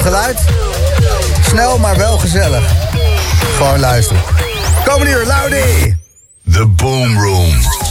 geluid. Snel, maar wel gezellig. Gewoon luisteren. Komende uur, Laudi. The Boom Room.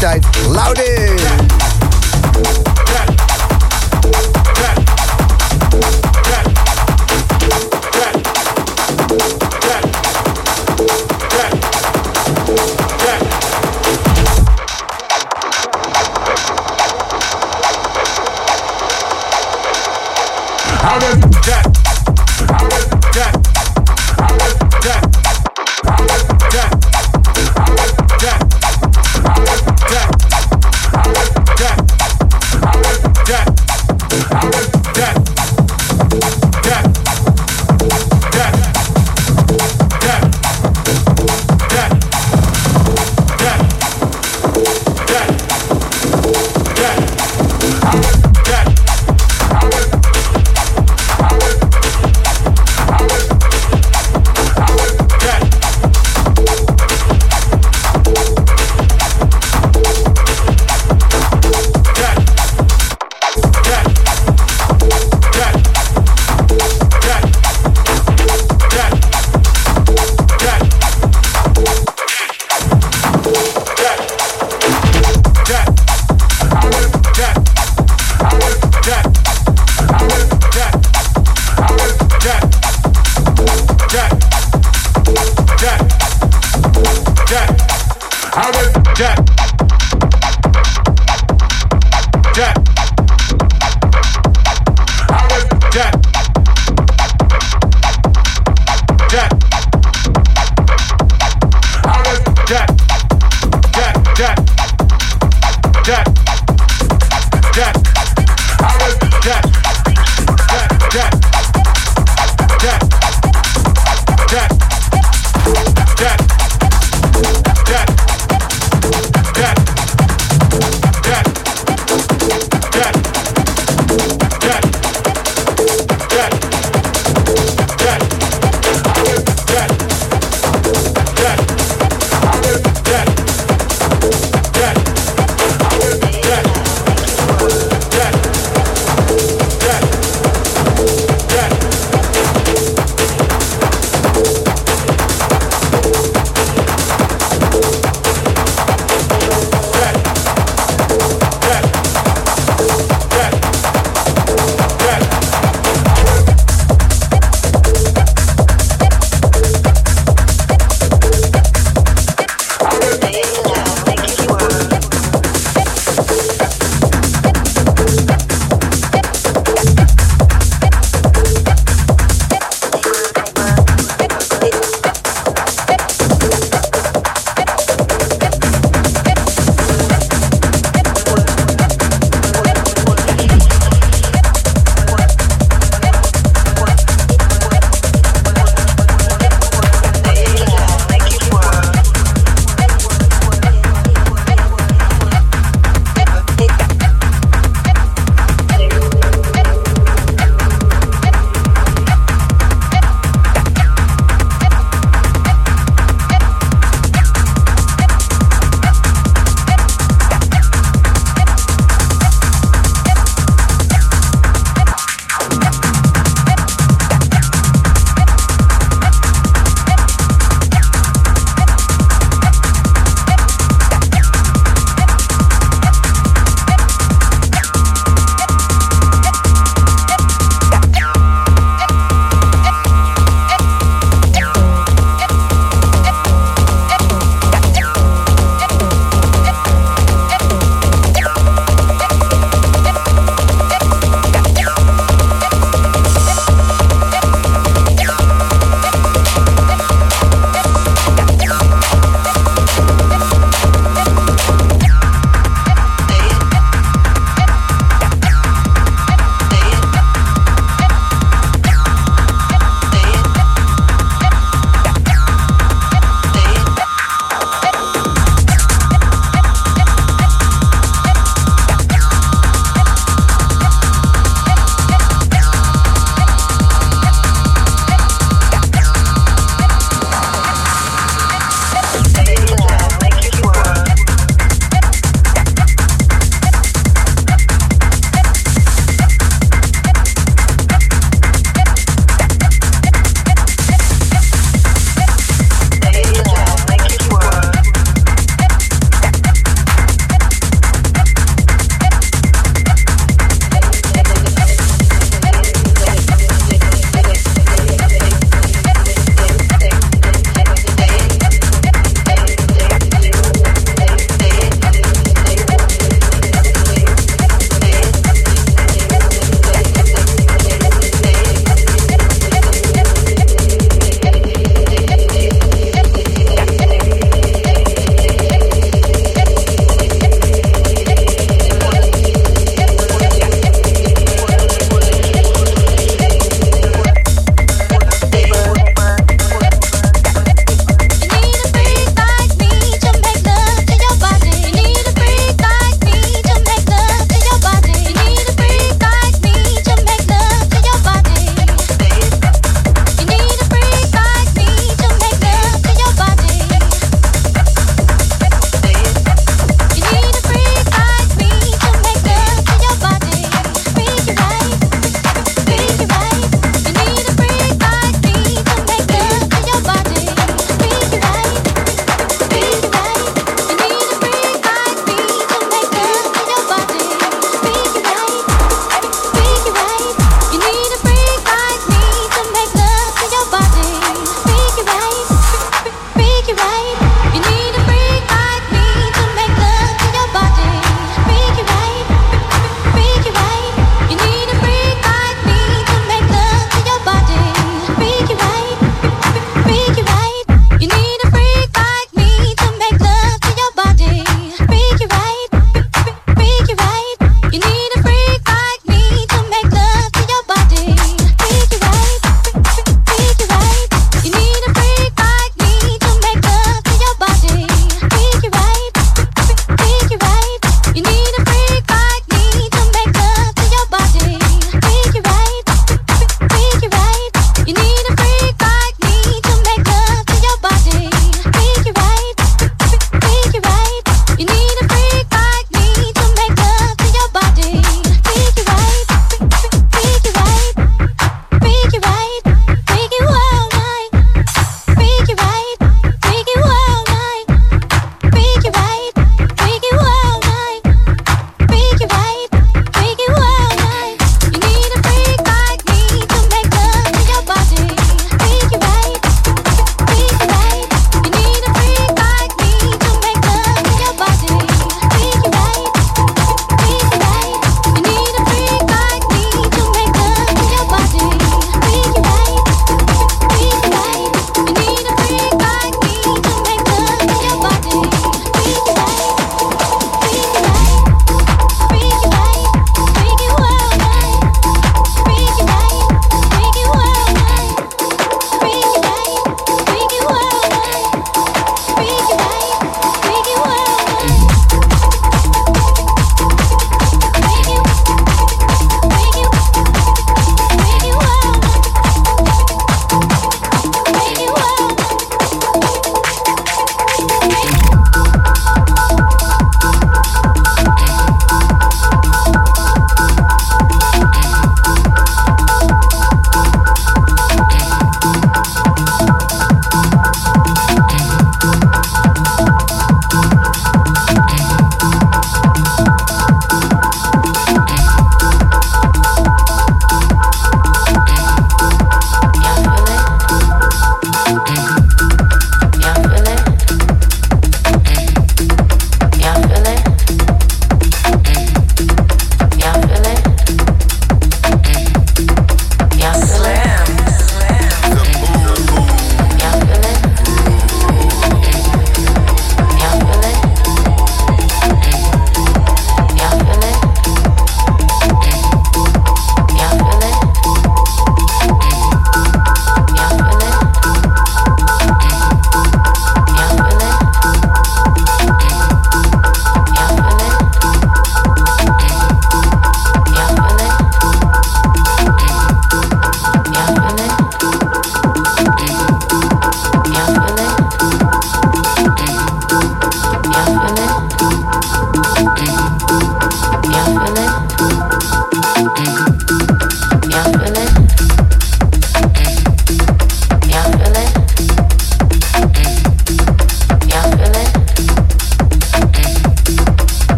Jack.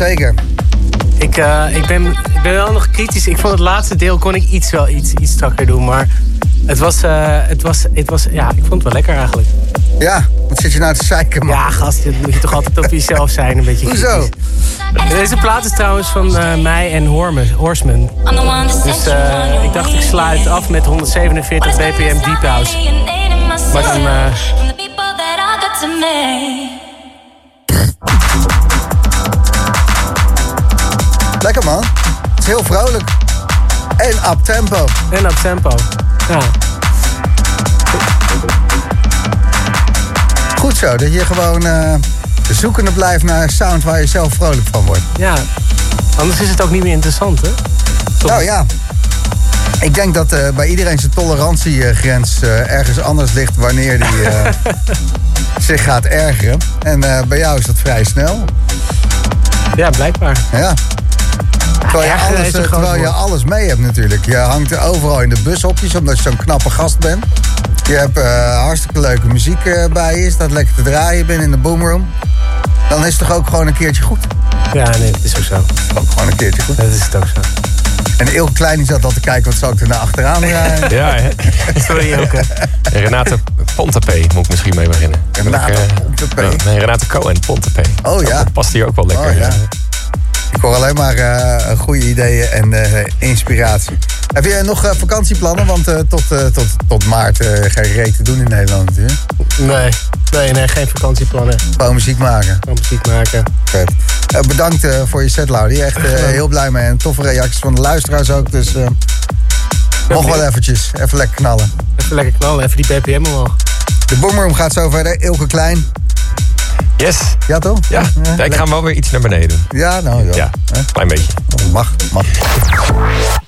Jazeker. Ik, uh, ik, ben, ik ben wel nog kritisch. Ik vond het laatste deel kon ik iets wel iets, iets strakker doen. Maar het was, uh, het, was, het was, ja, ik vond het wel lekker eigenlijk. Ja, wat zit je nou te zeiken, man? Ja, gast, dat moet je toch altijd op jezelf zijn, een beetje Hoezo? Deze plaat is trouwens van uh, mij en Horseman. Dus uh, ik dacht ik sluit af met 147 bpm Deep House. Maar dan... Lekker man. Het is heel vrolijk. En up tempo. En up tempo. Ja. Goed zo, dat je gewoon uh, zoekende blijft naar een sound waar je zelf vrolijk van wordt. Ja, anders is het ook niet meer interessant, hè? Toch? Nou ja. Ik denk dat uh, bij iedereen zijn tolerantiegrens uh, ergens anders ligt wanneer die zich gaat ergeren. En bij jou is dat vrij snel. Ja, blijkbaar. Ja. Terwijl, je alles, terwijl je alles mee hebt natuurlijk. Je hangt overal in de bushokjes omdat je zo'n knappe gast bent. Je hebt uh, hartstikke leuke muziek uh, bij je. Staat lekker te draaien binnen in de boomroom. Dan is het toch ook gewoon een keertje goed? Ja, nee, dat is ook zo. Ook gewoon een keertje goed. Dat is het ook zo. En Ilke Klein die zat al te kijken wat zou ik er naar achteraan rijden. ja, hè? sorry. En Renate Pontepé moet ik misschien mee beginnen. Renate Pontepé? Uh, nee, Renate Cohen, Pontepé. Oh ja. Dat past hier ook wel lekker. Oh, ja. Ik hoor alleen maar uh, goede ideeën en uh, inspiratie. Heb je nog uh, vakantieplannen? Want tot, tot, tot maart ga je reet te doen in Nederland natuurlijk. Nee, nee, nee, geen vakantieplannen. Gewoon muziek maken. Gewoon muziek maken. Vet. bedankt voor je set, Laudi. Echt heel blij mee. En toffe reacties van de luisteraars ook. Dus nog wel eventjes. Even lekker knallen. Even lekker knallen. Even die BPM omhoog. De Boomroom gaat zo verder. Ilke Klein. Yes. Ja, toch? Ja, ja ik ga hem wel weer iets naar beneden doen. Ja, nou ja. Ja, klein beetje. Mag, mag.